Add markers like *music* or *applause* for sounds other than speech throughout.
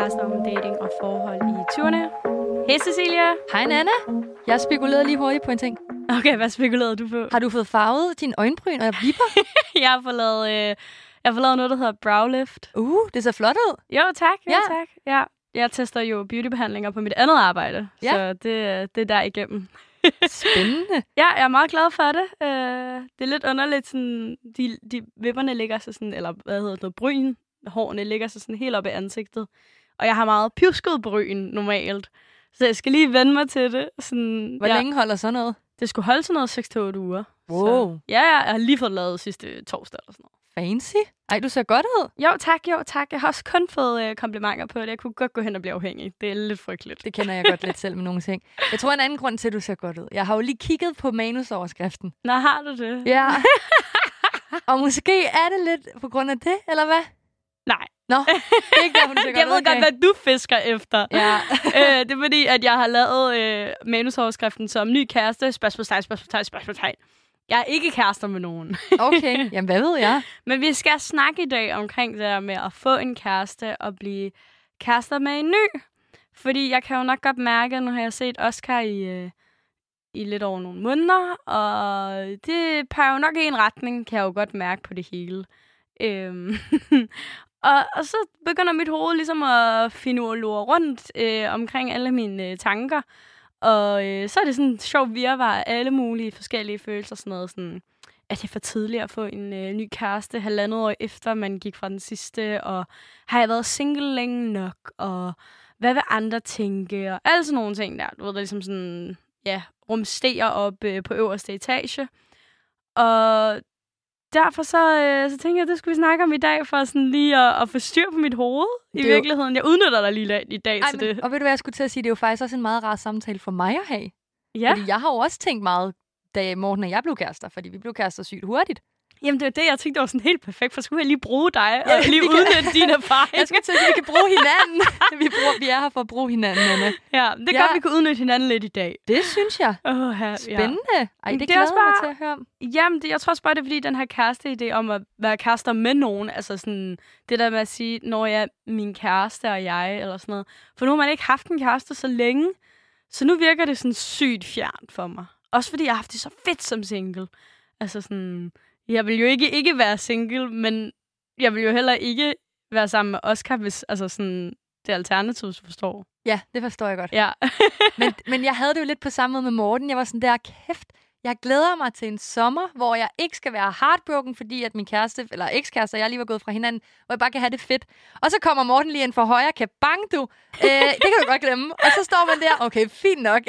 podcast om dating og forhold i 20'erne. Hej Cecilia. Hej Nana. Jeg spekulerede lige hurtigt på en ting. Okay, hvad spekulerede du på? Har du fået farvet din øjenbryn og vipper? *laughs* jeg har fået lavet, øh, jeg har fået lavet noget, der hedder browlift. Uh, det ser flot ud. Jo, tak. Jo, Ja. tak. Ja. Jeg tester jo beautybehandlinger på mit andet arbejde, Ja. så det, det er der igennem. *laughs* Spændende. Ja, jeg er meget glad for det. Øh, det er lidt underligt, sådan, de, de vipperne ligger sig sådan, eller hvad hedder det, bryn, hårene ligger sig sådan helt op i ansigtet. Og jeg har meget pjusket bryn normalt. Så jeg skal lige vende mig til det. Sådan, Hvor ja, længe holder sådan noget? Det skulle holde sådan noget 6-8 uger. Wow. Så, ja, ja, jeg har lige fået lavet sidste torsdag eller sådan noget. Fancy. Ej, du ser godt ud. Jo, tak, jo, tak. Jeg har også kun fået øh, komplimenter på det. Jeg kunne godt gå hen og blive afhængig. Det er lidt frygteligt. Det kender jeg godt lidt selv med nogle ting. Jeg tror, en anden grund til, at du ser godt ud. Jeg har jo lige kigget på manusoverskriften. Nå, har du det? Ja. og måske er det lidt på grund af det, eller hvad? Nej. Nå, det er ikke derfor, *laughs* du Jeg ved godt, hvad du fisker efter. Ja. *laughs* øh, det er fordi, at jeg har lavet øh, manusoverskriften som ny kæreste, spørgsmålstegn, spørgsmålstegn, spørgsmålstegn. Jeg er ikke kærester med nogen. *laughs* Okay, jamen hvad ved jeg? Men vi skal snakke i dag omkring det der med at få en kæreste og blive kærester med en ny. Fordi jeg kan jo nok godt mærke, at nu har jeg set Oscar i, øh, i lidt over nogle måneder, og det peger jo nok i en retning, kan jeg jo godt mærke på det hele. Øhm, og, og så begynder mit hoved ligesom at finde rundt øh, omkring alle mine øh, tanker. Og øh, så er det sådan en sjov virvar af alle mulige forskellige følelser. Sådan noget sådan, at det for tidligt at få en øh, ny kæreste halvandet år efter, man gik fra den sidste. Og har jeg været single længe nok? Og hvad vil andre tænke? Og alle sådan nogle ting der. Du ved, der ligesom sådan, ja, rumsterer op øh, på øverste etage. Og derfor så, øh, så tænker jeg, at det skulle vi snakke om i dag, for sådan lige at, at få styr på mit hoved i Det jo- virkeligheden. Jeg udnytter dig lige i dag Ej, til men, det. og ved du hvad, jeg skulle til at sige, det er jo faktisk også en meget rar samtale for mig at have. Ja. Fordi jeg har jo også tænkt meget, da Morten og jeg blev kærester, fordi vi blev kærester sygt hurtigt. Jamen, det var det, jeg tænkte, det var sådan helt perfekt, for skulle jeg lige bruge dig Ja, og lige vi kan- udnytte din *laughs* erfaring. Jeg skulle til at vi kan bruge hinanden. *laughs* vi, bruger, vi er her for at bruge hinanden, Anna. Ja, det er Ja. godt, vi kan udnytte hinanden lidt i dag. Det synes jeg. Oh, her, Spændende. Ej, Men det, det er også glæder bare- mig til at høre om. Ja. Jamen, det, jeg tror også bare, det er fordi, den her kæreste-idé om at være kærester med nogen, altså sådan, det der med at sige, når jeg er min kæreste og jeg, eller sådan noget. For nu har man ikke haft en kæreste så længe, så nu virker det sådan sygt fjernt for mig. Også fordi jeg har haft det så fedt som single. Altså sådan, jeg vil jo ikke ikke være single, men jeg vil jo heller ikke være sammen med Oscar, hvis altså sådan, det er alternativ, hvis du forstår. Ja, det forstår jeg godt. Ja. Men, men jeg havde det jo lidt på samme måde med Morten. Jeg var sådan der, kæft, jeg glæder mig til en sommer, hvor jeg ikke skal være heartbroken, fordi at min kæreste, eller ekskæreste, og jeg lige var gået fra hinanden, hvor jeg bare kan have det fedt. Og så kommer Morten lige ind for højre, kan bang du. Øh, det kan du godt glemme. Og så står man der, okay, fint nok.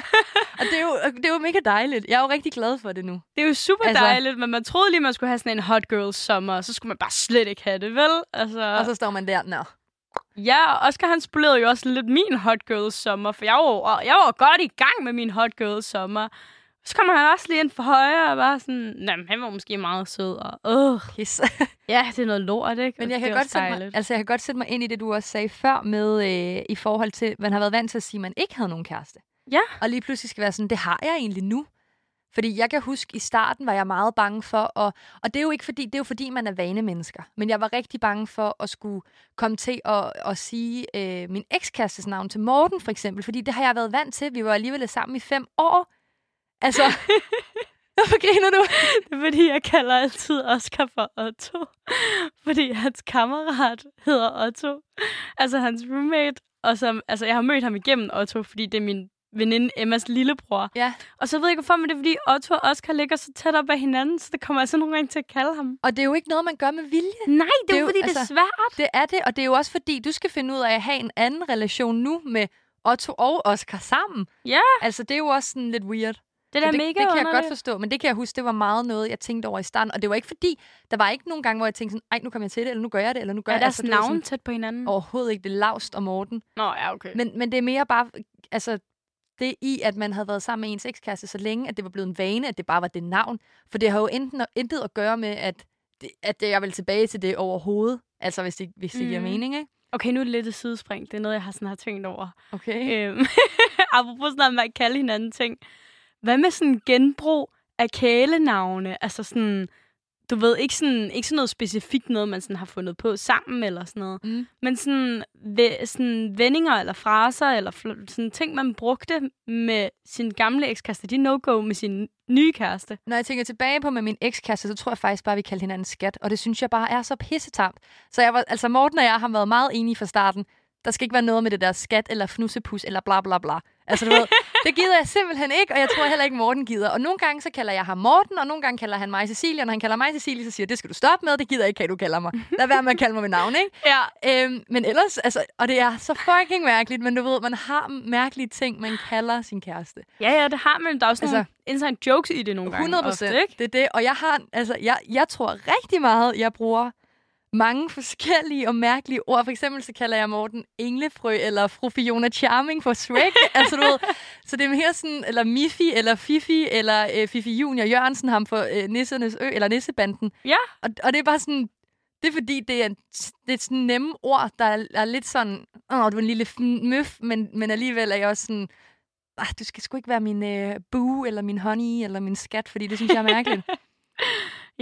*laughs* og det er, jo, det er jo mega dejligt. Jeg er jo rigtig glad for det nu. Det er jo super Altså- altså, dejligt, men man troede lige, man skulle have sådan en hot girl sommer, og så skulle man bare slet ikke have det, vel? Altså, Og så står man der, nå. Ja, og Oscar han spolerede jo også lidt min hot girl sommer, for jeg var, jeg var godt i gang med min hot girl sommer. Så kommer han også lige ind for højre og bare sådan, nej, han var måske meget sød, og øh, Pis. *laughs* ja, det er noget lort, ikke? Men jeg kan, godt sætte mig, altså, jeg kan godt sætte mig ind i det, du også sagde før, med øh, i forhold til, at man har været vant til at sige, at man ikke havde nogen kæreste. Ja. Og lige pludselig skal være sådan, det har jeg egentlig nu. Fordi jeg kan huske, i starten var jeg meget bange for, og, og det er jo ikke fordi, det er jo fordi, man er vanemennesker. Men jeg var rigtig bange for at skulle komme til at, at sige øh, min ekskærestes navn til Morten, for eksempel. Fordi det har jeg været vant til. Vi var alligevel sammen i fem år. Altså, *laughs* hvorfor griner du? Det er fordi, jeg kalder altid Oscar for Otto. Fordi hans kammerat hedder Otto. Altså hans roommate. Og som, altså, jeg har mødt ham igennem Otto, fordi det er min veninde Emmas lillebror. Ja. Og så ved jeg ikke hvorfor, men det er fordi Otto og Oscar ligger så tæt op ad hinanden, så det kommer altså nogle gange til at kalde ham. Og det er jo ikke noget, man gør med vilje. Nej, det, Det er jo fordi, det er altså- svært. Det er det, og det er jo også fordi, du skal finde ud af at have en anden relation nu med Otto og Oscar sammen. Ja. Altså, det er jo også sådan lidt weird. Det Så er det, mega det kan jeg godt underligt. forstå, men det kan jeg huske, det var meget noget, jeg tænkte over i starten. Og det var ikke fordi, der var ikke nogen gange, hvor jeg tænkte sådan, ej, nu kommer jeg til det, eller nu gør jeg det, eller nu gør Er jeg deres altså, det var navn sådan, tæt på hinanden? Overhovedet ikke, det er Laust og Morten. Nå, ja, okay. Men, men det er mere bare, altså, det i, at man havde været sammen med ens ekskæreste så længe, at det var blevet en vane, at det bare var det navn. For det har jo enten, intet at gøre med, at, det, at det, jeg vil tilbage til det overhovedet. Altså, hvis det, hvis det mm. giver mening, ikke? Okay, nu er det lidt et sidespring. Det er noget, jeg har, sådan, har tænkt over. Okay. Øhm, *laughs* apropos sådan noget med at kalde hinanden ting. Hvad med sådan genbrug af kælenavne? Altså sådan, du ved, ikke sådan, ikke sådan noget specifikt noget, man sådan har fundet på sammen eller sådan noget. Mm. Men sådan, ve, sådan vendinger eller fraser eller sådan ting, man brugte med sin gamle ekskæreste, de no-go med sin nye kæreste. Når jeg tænker tilbage på med min ekskæreste, så tror jeg faktisk bare, vi kaldte hinanden skat. Og det synes jeg bare er så pissetamt. Så jeg var, altså Morten og jeg har været meget enige fra starten. Der skal ikke være noget med det der skat eller fnussepus eller bla bla bla. Altså, du ved, det gider jeg simpelthen ikke, og jeg tror heller ikke, Morten gider. Og nogle gange så kalder jeg ham Morten, og nogle gange kalder han mig Cecilia. Og når han kalder mig Cecilia, så siger jeg, det skal du stoppe med, det gider jeg ikke, kan du kalder mig. Lad være med at kalde mig med navn, ikke? Ja. Øhm, men ellers, altså, og det er så fucking mærkeligt, men du ved, man har mærkelige ting, man kalder sin kæreste. Ja, ja, det har man. Der er også Altså- nogle inside jokes i det nogle gange. 100 ofte, procent. ikke? Det er det. Og jeg har, altså, jeg, jeg tror rigtig meget, jeg bruger mange forskellige og mærkelige ord. For eksempel så kalder jeg Morten Englefrø eller fru Fiona Charming for Shrek. *laughs* altså, du ved, så det er mere sådan, eller Miffy, eller Fifi, eller øh, Fifi Junior Jørgensen, ham for øh, Nissernes Ø, eller Nissebanden. Ja. Og, og det er bare sådan, det er fordi, det er, det er sådan nemme ord, der er, er lidt sådan, åh, du er en lille møf, men, men alligevel er jeg også sådan, ah, du skal sgu ikke være min øh, boo, eller min honey, eller min skat, fordi det synes jeg er mærkeligt. *laughs*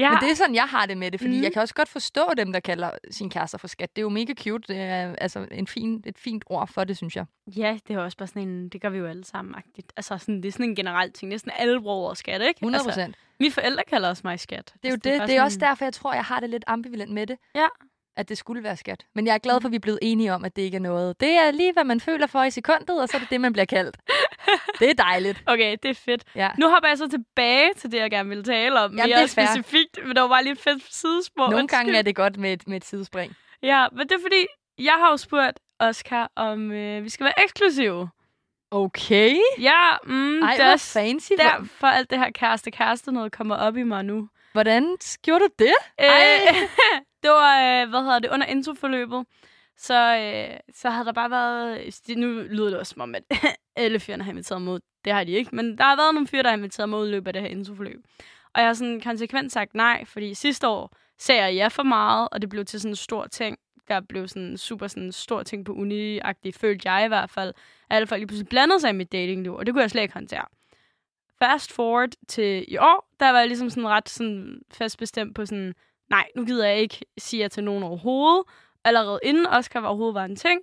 Ja, Men det er sådan, jeg har det med det, fordi mm. jeg kan også godt forstå dem, der kalder sin kærester for skat. Det er jo mega cute. Det er altså en fin, et fint ord for det, synes jeg. ja, det er også bare sådan en, det gør vi jo alle sammen -agtigt. Altså, sådan, det er sådan en generel ting. Næsten alle bruger ordet skat, ikke? 100 Altså, procent. mine forældre kalder også mig skat. det er jo Altså, det. bare Det er også sådan- derfor, jeg tror, jeg har det lidt ambivalent med det. Ja. At det skulle være skat. Men jeg er glad for, at vi er blevet enige om, at det ikke er noget. Det er lige, hvad man føler for i sekundet, og så er det det, man bliver kaldt. *laughs* det er dejligt. Okay, det er fedt. Ja. Nu hopper jeg så tilbage til det, jeg gerne ville tale om. Jamen, mere det er fair. specifikt, men det var bare lige et fedt sidespor. Nogle gange er det godt med et, med et sidespring. Ja, men det er fordi, jeg har jo spurgt Oscar, om øh, vi skal være eksklusive. Okay. Ja, mm, Ej, det er også fancy. Derfor alt det her kæreste-kæreste noget kommer op i mig nu. hvordan gjorde du det? Øh, Ej. *laughs* det var, øh, hvad hedder det, under introforløbet. Så, øh, så havde der bare været... Nu lyder det også som om, at *laughs* alle fyrene har inviteret mod. Det har de ikke, men der har været nogle fyre, der har inviteret mod i løbet af det her introforløb. Og jeg har sådan konsekvent sagt nej, fordi sidste år sagde jeg ja for meget, og det blev til sådan en stor ting. Der blev sådan en super sådan en stor ting på uni-agtigt, følte jeg i hvert fald. At alle folk lige pludselig blandede sig i mit datingliv, og det kunne jeg slet ikke håndtere. Fast forward til i år, der var jeg ligesom sådan ret sådan fast bestemt på sådan, nej, nu gider jeg ikke sige ja til nogen overhovedet. Allerede inden Oscar var overhovedet var en ting.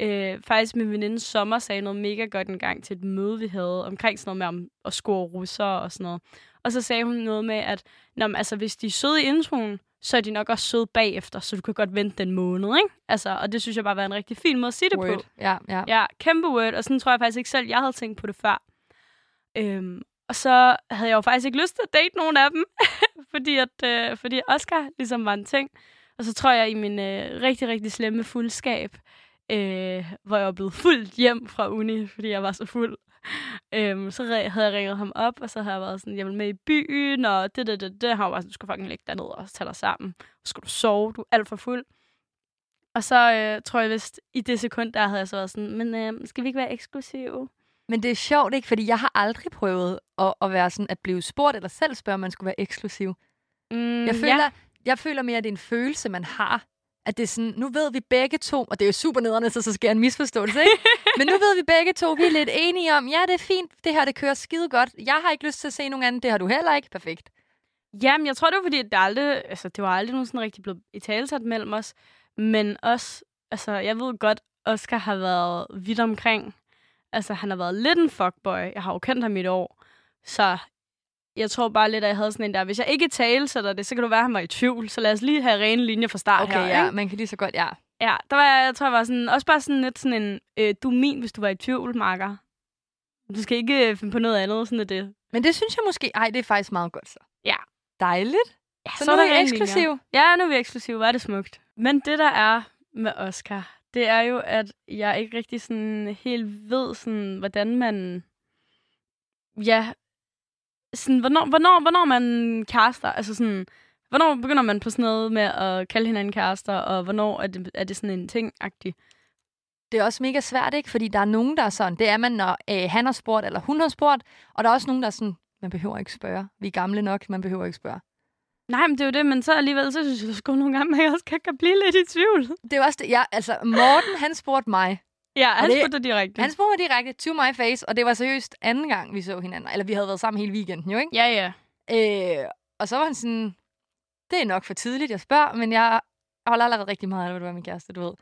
Øh, faktisk min veninde Sommer sagde noget mega godt en gang til et møde, vi havde omkring sådan noget med om at score russer og sådan noget. Og så sagde hun noget med, at Nå, altså, hvis de er søde i introen, så er de nok også søde bagefter, så du kan godt vente den måned, ikke? Altså, og det synes jeg bare var en rigtig fin måde at sige det på. Word. Ja, ja. Ja, kæmpe word, og sådan tror jeg faktisk ikke selv, jeg havde tænkt på det før. Øhm, og så havde jeg jo faktisk ikke lyst til at date nogen af dem, *laughs* fordi, at, øh, fordi Oscar ligesom var en ting. Og så tror jeg i min øh, rigtig, rigtig slemme fuldskab, øh, hvor jeg var blevet fuldt hjem fra uni, fordi jeg var så fuld. Øhm, så havde jeg ringet ham op, og så havde jeg været sådan, jeg vil med i byen, og det, det, det, det. Han var bare sådan, du skal fucking lægge dig ned og tage dig sammen. Så skal du sove, du er alt for fuld. Og så øh, tror jeg vist, i det sekund, der havde jeg så været sådan, men øh, skal vi ikke være eksklusive? Men det er sjovt, ikke? Fordi jeg har aldrig prøvet at, at være sådan, at blive spurgt eller selv spørge, om man skulle være eksklusiv. Mm, Jeg føler, ja. jeg føler mere, at det er en følelse, man har. At det er sådan, nu ved vi begge to, og det er jo super nederne, så så sker en misforståelse, ikke? *laughs* Men nu ved vi begge to, vi er lidt enige om, ja, det er fint, det her, det kører skide godt. Jeg har ikke lyst til at se nogen anden, det har du heller ikke. Perfekt. Jamen, jeg tror, det var fordi, det aldrig, altså, det var aldrig nogen sådan rigtig blevet i talesat mellem os. Men også, altså, jeg ved godt, Oscar har været vidt omkring. Altså, han har været lidt en fuckboy. Jeg har jo kendt ham i et år. Så jeg tror bare lidt, at jeg havde sådan en der, hvis jeg ikke talesætter det, så kan du være, at han var i tvivl. Så lad os lige have rene linjer fra start Okay, her, ja, ikke? man kan lige så godt, ja. Ja, der var jeg, jeg tror, jeg var sådan, også bare sådan lidt sådan en, øh, du er min, hvis du var i tvivl, Marker. Du skal ikke øh, finde på noget andet, sådan er det. Men det synes jeg måske, ej, det er faktisk meget godt så. Ja. Dejligt. Ja, Så, så nu er der I rene linjer. eksklusiv. Ja, nu er vi eksklusive. Hvor er det smukt. Men det, der er med Oscar, det er jo, at jeg ikke rigtig sådan helt ved, sådan, hvordan man... Ja, sådan, hvornår, hvornår, hvornår man kærester. Altså sådan, hvornår begynder man på sådan noget med at kalde hinanden kærester, og hvornår er det, er det sådan en ting-agtig? Det er også mega svært, ikke? Fordi der er nogen, der er sådan, det er man, når øh, han har spurgt, eller hun har spurgt, og der er også nogen, der er sådan, man behøver ikke spørge. Vi er gamle nok, man behøver ikke spørge. Nej, men det er jo det, men så alligevel, så synes jeg sgu nogle gange, at jeg også kan, kan blive lidt i tvivl. Det er også det, jeg, altså Morten, han spurgte mig. Ja, han det- spurgte direkte. Han spurgte mig direkte to my face, og det var seriøst anden gang, vi så hinanden. Eller vi havde været sammen hele weekenden, jo ikke? Ja, ja. Øh, og så var han sådan, det er nok for tidligt, jeg spørger, men jeg holder allerede rigtig meget af, at du er min kæreste, du ved.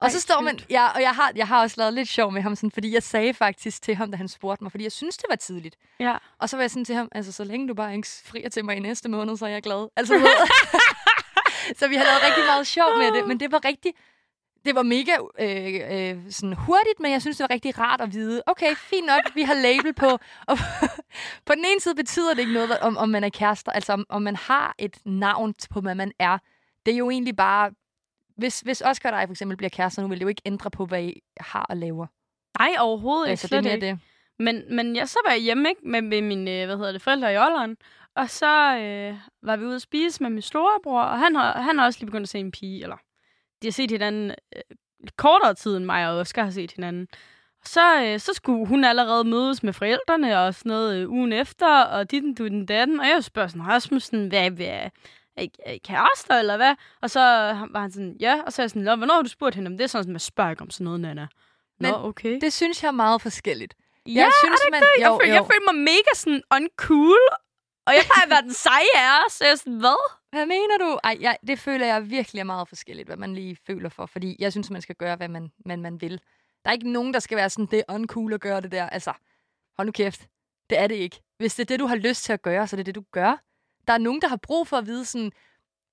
Og Ej, så står man, ja, og jeg har, jeg har også lavet lidt sjov med ham, sådan, fordi jeg sagde faktisk til ham, da han spurgte mig, fordi jeg synes, det var tidligt. Ja. Og så var jeg sådan til ham, altså så længe du bare ikke frier til mig i næste måned, så er jeg glad. Altså, *laughs* så vi har lavet rigtig meget sjov med det, men det var rigtig, det var mega øh, øh, sådan hurtigt, men jeg synes, det var rigtig rart at vide, okay, fint nok, vi har label på. *laughs* Og på den ene side betyder det ikke noget, om, om man er kærester, altså om, om man har et navn på, hvad man er. Det er jo egentlig bare, hvis, hvis Oscar og dig for eksempel bliver kærester nu, vil det jo ikke ændre på, hvad I har og laver. Nej, overhovedet ikke. Altså, det er slet mere ikke. det. Men, men jeg, så var jeg hjemme ikke, med, med mine hvad hedder det, forældre i Ålderen. Og så øh, var vi ude at spise med min storebror, og han har, han har også lige begyndt at se en pige. Eller, de har set hinanden øh, kortere tid, end mig og Oscar har set hinanden. Så, øh, så skulle hun allerede mødes med forældrene og sådan noget øh, ugen efter, og dit du den datten. Og jeg spørger sådan, Rasmussen, hvad, hvad, kærester, eller hvad? Og så var han sådan, ja. Og så er jeg sådan, "Nå, hvornår har du spurgt hende om det? Er sådan, sådan, man spørger ikke om sådan noget, Nana. Nå, Men okay. Det synes jeg er meget forskelligt. ja, jeg synes, man, jeg, følte, jeg følte mig mega sådan uncool, og jeg plejer at være den seje af os, så jeg er sådan, hvad? Hvad mener du? Ej, jeg, det føler jeg virkelig er meget forskelligt, hvad man lige føler for. Fordi jeg synes, man skal gøre, hvad man, man, man vil. Der er ikke nogen, der skal være sådan, det er uncool at gøre det der. Altså, hold nu kæft. Det er det ikke. Hvis det er det, du har lyst til at gøre, så er det det, du gør. Der er nogen, der har brug for at vide sådan,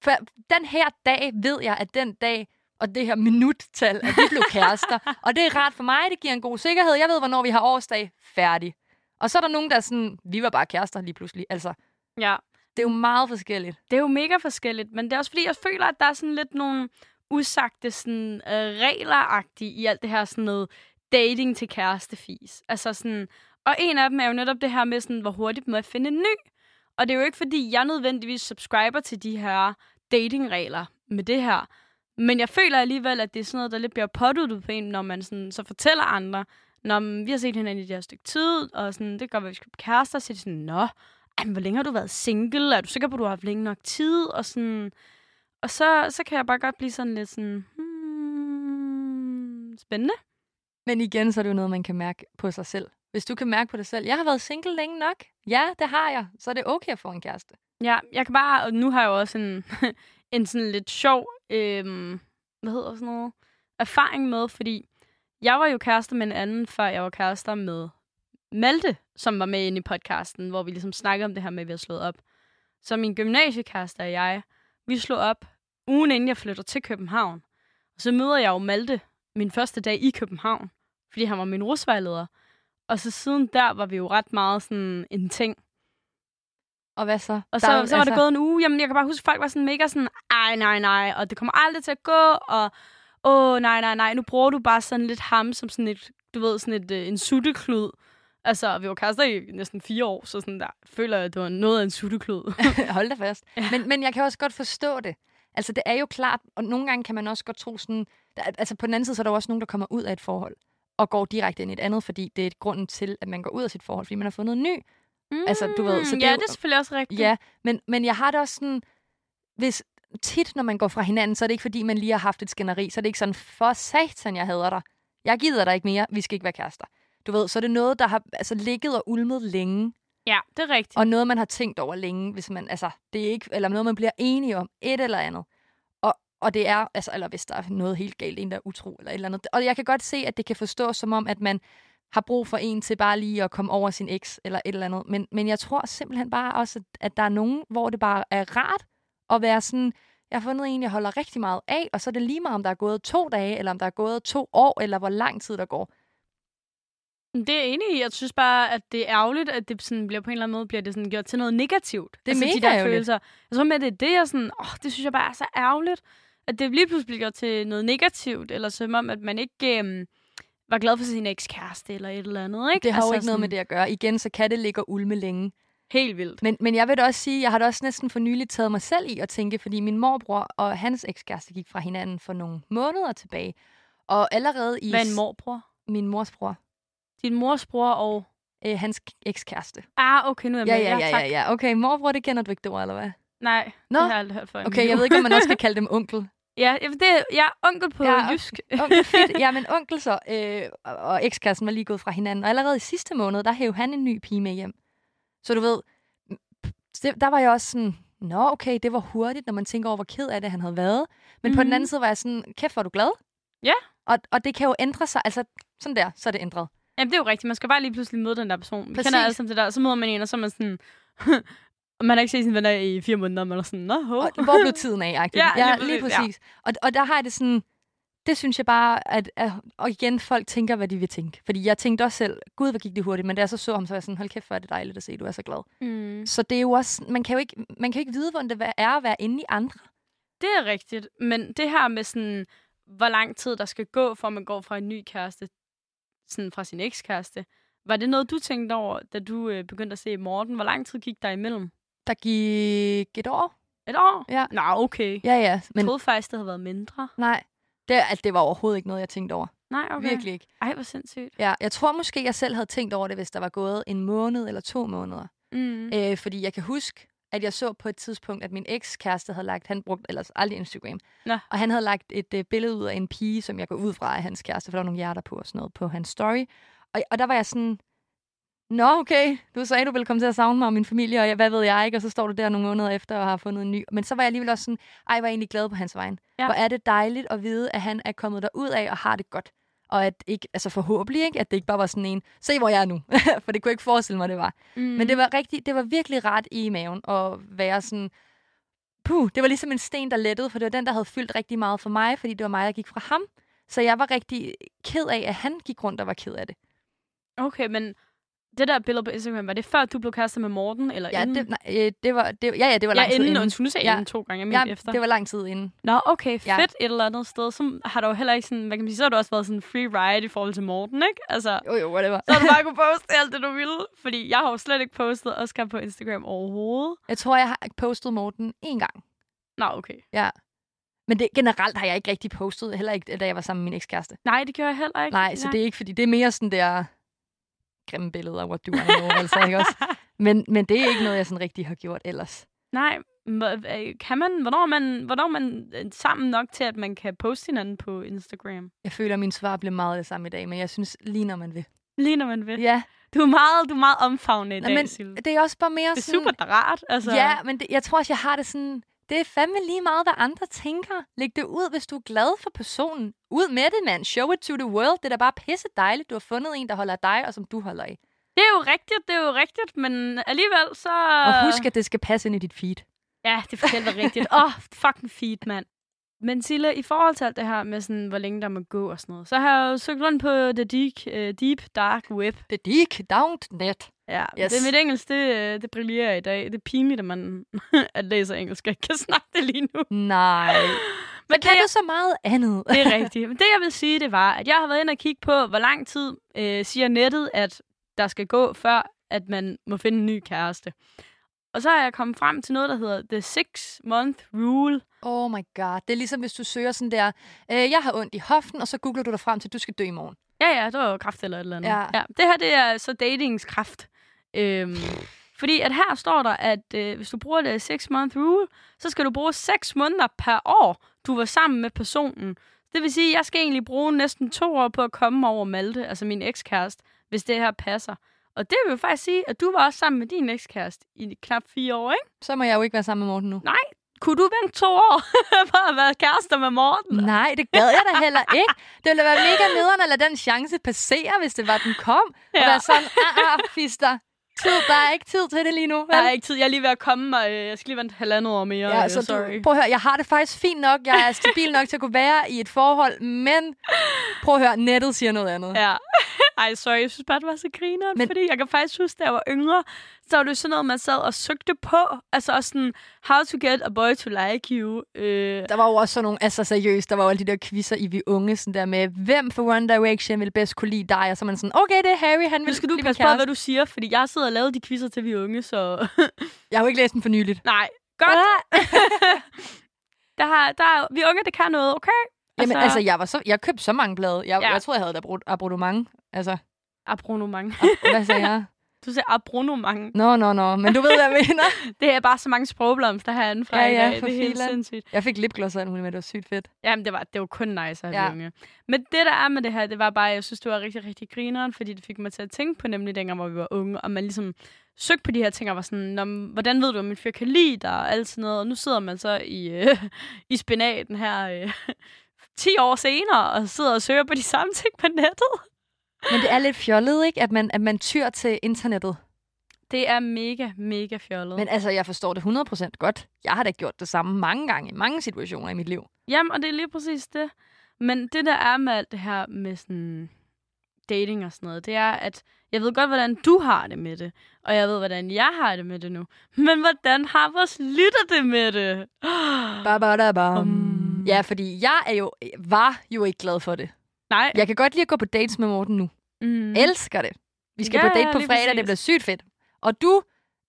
for den her dag ved jeg, at den dag, og det her minuttal, at vi blev kærester. *laughs* og det er rart for mig, det giver en god sikkerhed. Jeg ved, hvornår vi har årsdag. Færdig. Og så er der nogen, der er sådan, vi var bare kærester lige pludselig. Altså, Ja, det er jo meget forskelligt. det er jo mega forskelligt, men det er også fordi, jeg føler, at der er sådan lidt nogle usagte sådan, øh, regleragtige i alt det her sådan noget dating til kærestefis. Altså sådan, og en af dem er jo netop det her med, sådan, hvor hurtigt må jeg finde en ny. Og det er jo ikke, fordi jeg nødvendigvis subscriber til de her datingregler med det her. Men jeg føler alligevel, at det er sådan noget, der lidt bliver påduttet på en, når man sådan, så fortæller andre, når vi har set hinanden i det her stykke tid, og sådan, det gør, at vi skal blive kærester, så er de sådan, nå, ej, men hvor længe har du været single? Er du sikker på, at du har haft længe nok tid? Og, sådan, og så, så kan jeg bare godt blive sådan lidt sådan, hmm, spændende. Men igen, så er det jo noget, man kan mærke på sig selv. Hvis du kan mærke på dig selv, jeg har været single længe nok. Ja, det har jeg. Så er det okay at få en kæreste. Ja, jeg kan bare, og nu har jeg jo også en, *laughs* en sådan lidt sjov, øhm, hvad hedder sådan noget, erfaring med, fordi jeg var jo kærester med en anden, før jeg var kærester med Malte, som var med inde i podcasten, hvor vi ligesom snakkede om det her med, at vi har slået op. Så min gymnasiekæreste og jeg, vi slog op ugen inden jeg flytter til København. Og så møder jeg jo Malte min første dag i København, fordi han var min rusvejleder. Og så siden der var vi jo ret meget sådan en ting. Og hvad så? Og Der så, er jo- så var det gået en uge. Jamen, jeg kan bare huske, at folk var sådan mega sådan, ej, nej, nej, og det kommer aldrig til at gå, og åh, nej, nej, nej, nu bruger du bare sådan lidt ham som sådan et, du ved, sådan et, øh, en sutteklud. Altså, vi var kærester i næsten fire år, så sådan der føler jeg, at det var noget af en sutteklud. *laughs* Hold da fast. Men, men jeg kan også godt forstå det. Altså, det er jo klart, og nogle gange kan man også godt tro sådan... Der, altså, på den anden side, så er der jo også nogen, der kommer ud af et forhold og går direkte ind i et andet, fordi det er grunden til, at man går ud af sit forhold, fordi man har fundet en ny. Altså, du ved, så Mm, det er ja, jo- det er selvfølgelig også rigtigt. Ja, men, men jeg har det også sådan... Hvis tit, når man går fra hinanden, så er det ikke, fordi man lige har haft et skænderi. Så er det ikke sådan, for satan, jeg hader dig. Jeg gider dig ikke mere, vi skal ikke være kærester. Du ved, så er det noget, der har altså, ligget og ulmet længe. ja, det er rigtigt. Og noget, man har tænkt over længe, hvis man, altså, det er ikke, eller noget, man bliver enige om, et eller andet. Og, det er, altså, eller hvis der er noget helt galt, en der er utro, eller et eller andet. Og jeg kan godt se, at det kan forstås som om, at man har brug for en til bare lige at komme over sin eks, eller et eller andet. Men, men jeg tror simpelthen bare også, at, at der er nogen, hvor det bare er rart at være sådan, jeg har fundet en, jeg holder rigtig meget af, og så er det lige meget, om der er gået to dage, eller om der er gået to år, eller hvor lang tid der går. Det er enig i. Jeg synes bare, at det er ærgerligt, at det sådan bliver på en eller anden måde bliver det sådan gjort til noget negativt. Det er altså, mega de der ærgerligt. følelser. Jeg tror med, det er det, jeg sådan, åh, det synes jeg bare er så ærgerligt, at det lige pludselig bliver til noget negativt, eller som om, at man ikke øhm, var glad for sin ekskæreste, eller et eller andet, ikke? Det har altså jo ikke noget sådan, med det at gøre. Igen, så kan det ligge og ulme længe. Helt vildt. Men, men jeg vil da også sige, jeg har da også næsten for nylig taget mig selv i at tænke, fordi min morbror og hans ekskæreste gik fra hinanden for nogle måneder tilbage. Og allerede i Hvad en morbror? min mors bror, Din mors bror og... øh, hans ekskæreste. Ah, okay, nu er jeg Ja, med. ja, ja, tak. ja, ja. Okay, morbror, det kender du ikke, det ord, eller hvad? Nej, Nå. det har jeg aldrig hørt før. Okay, jeg ved ikke, om man også kan kalde dem onkel. Ja, det er, jeg er onkel på Ja, jysk. *laughs* Onkel fedt. Ja, men *laughs* onkel så, øh, og- og ekskæresten var lige gået fra hinanden. Og allerede i sidste måned, der hævde han en ny pige med hjem. Så du ved, det, der var jeg også sådan, nå okay, det var hurtigt, når man tænker over, hvor ked af det, han havde været. Men mm-hmm. på den Mhm. anden side var jeg sådan, kæft, var du glad? Ja. Og, og det kan jo ændre sig, altså sådan der, så er det ændret. Jamen, det er jo rigtigt. Man skal bare lige pludselig møde den der person. Vi Præcis. kender alle sammen det der. Og så møder man en, og så er man sådan... *laughs* og man har ikke set sine venner i fire måneder, man er sådan, nå, ho. Og hvor blev tiden af? *laughs* Ja, lige ja, præcis, lige præcis. Og, og der har jeg det sådan, det synes jeg bare, at, at, og igen, folk tænker, hvad de vil tænke. Fordi jeg tænkte også selv, gud, hvor gik det hurtigt, men da jeg så så ham, så var jeg sådan, hold kæft, hvor er det dejligt at se, du er så glad. Mm. Så det er jo også, man kan jo ikke, man kan jo ikke vide, hvordan det er at være inde i andre. Det er rigtigt. Men det her med sådan, hvor lang tid der skal gå, for at man går fra en ny kæreste, sådan fra sin ekskæreste. Var det noget, du tænkte over, da du øh, begyndte at se Morten? Hvor lang tid gik der imellem? Der gik et år. Et år? Ja. Nå, okay. Ja, ja. Men... Jeg troede faktisk, det havde været mindre. nej, det, altså, det var overhovedet ikke noget, jeg tænkte over. Nej. Okay. Virkelig ikke. Ej, hvor sindssygt. Ja, jeg tror måske, jeg selv havde tænkt over det, hvis der var gået en måned eller to måneder. Mm. Øh, fordi jeg kan huske, at jeg så på et tidspunkt, at min ekskæreste havde lagt, han brugte ellers aldrig Instagram, Nå. og han havde lagt et øh, billede ud af en pige, som jeg går ud fra af hans kæreste, for der var nogle hjerter på og sådan noget på hans story. Og, og der var jeg sådan, Nå, okay, du sagde, du ville komme til at savne mig og min familie, og jeg, hvad ved jeg ikke, og så står du der nogle måneder efter og har fundet en ny. Men så var jeg alligevel også sådan, ej, var jeg egentlig glad på hans vejen. Ja. Hvor er det dejligt at vide, at han er kommet derud af og har det godt. Og at ikke, altså forhåbentlig ikke, at det ikke bare var sådan en, se hvor jeg er nu. *laughs* For det kunne jeg ikke forestille mig, det var. Mm. Men det var, rigtig, det var virkelig ret i maven at være sådan... Puh, det var ligesom en sten, der lettede, for det var den, der havde fyldt rigtig meget for mig, fordi det var mig, der gik fra ham. Så jeg var rigtig ked af, at han gik rundt og var ked af det. Okay, men det der billede på Instagram, var det før du blev kærester med Morten, eller Ja, inden? det, nej, øh, det var, det, ja, ja, det var ja, lang tid inden, inden. nu sagde Ja. inden to gange, jeg Ja, efter. det var lang tid inden. Nå, okay, fedt Ja. et eller andet sted. Så har der jo heller ikke sådan, hvad kan man sige, så har du også været sådan free ride i forhold til Morten, ikke? Altså, Jo, jo, whatever. så har du bare *laughs* kunne poste alt det, du ville. Fordi jeg har jo slet ikke postet Oscar på Instagram overhovedet. Jeg tror, jeg har postet Morten en gang. Nå, okay. Ja. Men det, generelt har jeg ikke rigtig postet, heller ikke, da jeg var sammen med min ekskæreste. Nej, det gjorde jeg heller ikke. Nej, så det er ikke, fordi det er mere sådan der grimme billeder, what do I know, altså, ikke også? *laughs* Men, men det er ikke noget, jeg sådan rigtig har gjort ellers. Nej, øh, kan man, hvornår er man, hvornår er man øh, sammen nok til, at man kan poste hinanden på Instagram? Jeg føler, at min svar bliver meget det samme i dag, men jeg synes lige når man vil. Lige når man vil. Ja, Du er meget, du er meget omfavnende i Nå, dag, men det er også bare mere Det er sådan... super rart. Altså, Ja, men det, jeg tror også, jeg har det sådan... Det er fandme lige meget, hvad andre tænker. Læg det ud, hvis du er glad for personen. Ud med det, mand. Show it to the world. Det er da bare pisse dejligt. Du har fundet en, der holder af dig, og som du holder af. Det er jo rigtigt, det er jo rigtigt, men alligevel så... Og husk, at det skal passe ind i dit feed. Ja, det er forkert rigtigt. Åh, oh, fucking feed, mand. Men Sille, i forhold til alt det her med, sådan, hvor længe der må gå og sådan noget, så har jeg jo søgt rundt på The Deep, uh, deep Dark Web. The Deek Downed Net. Ja, Yes. det mit engelsk, det, øh, det brillerer i dag. Det er pinligt, at man *laughs* at læser engelsk og ikke kan snakke det lige nu. Nej. *laughs* Men Kan du så meget andet? Det er rigtigt. Men det, jeg vil sige, det var, at jeg har været inde og kigge på, hvor lang tid øh, siger nettet, at der skal gå, før at man må finde en ny kæreste. Og så er jeg kommet frem til noget, der hedder The Six Month Rule. Oh my god. Det er ligesom, hvis du søger sådan der, øh, jeg har ondt i hoften, og så googler du dig frem til, at du skal dø i morgen. Ja, ja, det var jo kraft eller et eller andet. Ja. ja det her, det er så datingskraft. Øhm, fordi at her står der, at øh, hvis du bruger det 6 month rule, så skal du bruge 6 måneder per år, du var sammen med personen. Det vil sige, at jeg skal egentlig bruge næsten to år på at komme over Malte, altså min ekskæreste, hvis det her passer. Og det vil jo faktisk sige, at du var også sammen med din ekskæreste i knap fire år, ikke? Så må jeg jo ikke være sammen med Morten nu. Kunne du vente to år *laughs* for at være kærester med Morten? Nej, det gad jeg da heller ikke. Det ville være mega nederen at lade den chance passere, hvis det var, den kom. Ja. Og være sådan, ah, ah, fister. Tid, der er ikke tid til det lige nu. Vel? har ikke tid. Jeg er lige ved at komme mig. øh, Jeg skal lige vente halvandet år mere. Ja, øh, så sorry. du, prøv at høre, jeg har det faktisk fint nok. Jeg er stabil nok til at kunne være i et forhold, men prøv at høre, nettet siger noget andet. Ja. *laughs* Ej, sorry, jeg synes bare, det var så griner, Men... fordi jeg kan faktisk huske, da jeg var yngre, så var det sådan noget, man sad og søgte på. Altså også sådan, how to get a boy to like you. Øh, Der var jo også sådan nogle, altså seriøst, der var jo alle de der quizzer i Vi Unge, sådan der med, hvem for One Direction vil bedst kunne lide dig? Og så man sådan, okay, det er Harry, han nu vil skal du passe på, hvad du siger, fordi jeg sidder og lavet de quizzer til vi unge, så... *laughs* Jeg har jo ikke læst den for nyligt. Nej, godt. *laughs* der har, der er, vi unge, det kan noget, okay? Jamen, altså, jeg, var så, jeg købte så mange blade. Jeg, ja. Jeg tror, jeg havde brugt abonnement. Altså, Abonnement. ab- hvad sagde jeg? *laughs* Du siger abronomang. Nå, nå, nå, men du ved, hvad jeg mener. *laughs* Det er bare så mange sprogblomster herinde fra Ja, i dag. for Det er helt filan. sindssygt. Jeg fik lipgloss og muligt med, det var sygt fedt. Jamen, det var, det var kun nice at have Ja. unge. Men det, der er med det her, det var bare, jeg synes, det var rigtig, rigtig grineren, fordi det fik mig til at tænke på nemlig dengang, hvor vi var unge, og man ligesom søgte på de her ting, og var sådan, "Nå, men hvordan ved du, om min fyr kan lide dig, og alt sådan noget. Og nu sidder man så i, øh, *laughs* i spinaten her øh, *laughs* 10 år senere, og sidder og søger på de samme ting på nettet. Men det er lidt fjollet, ikke? At man, at man tyr til internettet. Det er mega, mega fjollet. Men altså, jeg forstår det 100% godt. Jeg har da gjort det samme mange gange i mange situationer i mit liv. Jamen, og det er lige præcis det. Men det, der er med alt det her med sådan dating og sådan noget, det er, at jeg ved godt, hvordan du har det med det, og jeg ved, hvordan jeg har det med det nu. Men hvordan har vores lytter det med det? Ba, ba, da, bam. Um. Ja, fordi jeg er jo, var jo ikke glad for det. Nej. Jeg kan godt lide at gå på dates med Morten nu. Mm. Elsker det. Vi skal Ja, på date på fredag, det præcis. bliver sygt fedt. Og du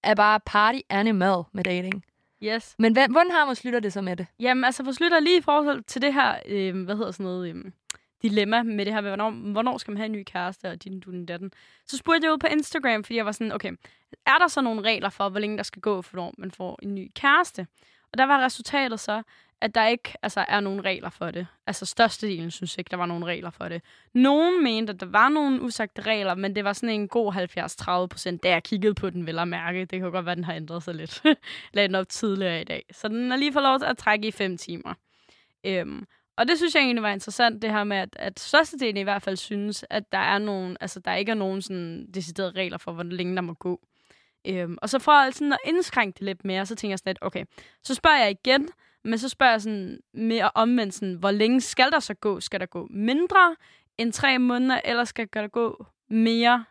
er bare party animal med dating. Yes. Men hvad, hvordan har vores lytter det så med det? Jamen, altså, vores lytter lige i forhold til det her, øh, hvad hedder sådan noget, øh, dilemma med det her, med, hvornår, hvornår skal man have en ny kæreste, og din, du, den datten. Så spurgte jeg ud på Instagram, fordi jeg var sådan, okay, er der så nogle regler for, hvor længe der skal gå, for når man får en ny kæreste? Og der var resultatet så, at der ikke altså, er nogen regler for det. Altså størstedelen synes ikke, der var nogen regler for det. Nogen mente, at der var nogle usagte regler, men det var sådan en god 70-30 procent, da jeg kiggede på den, vel at mærke. Det kan godt være, den har ændret sig lidt. *laughs* Lagde den op tidligere i dag. Så den er lige fået lov til at trække i fem timer. Øhm, og det synes jeg egentlig var interessant, det her med, at, at størstedelen i hvert fald synes, at der er nogen, altså der ikke er nogen sådan deciderede regler for, hvor længe der må gå. Øhm, og så for altså sådan at indskrænke det lidt mere, så tænker jeg sådan lidt, okay, så spørger jeg igen, men så spørger jeg sådan mere omvendt, sådan, hvor længe skal der så gå? Skal der gå mindre end tre måneder, eller skal der gå mere,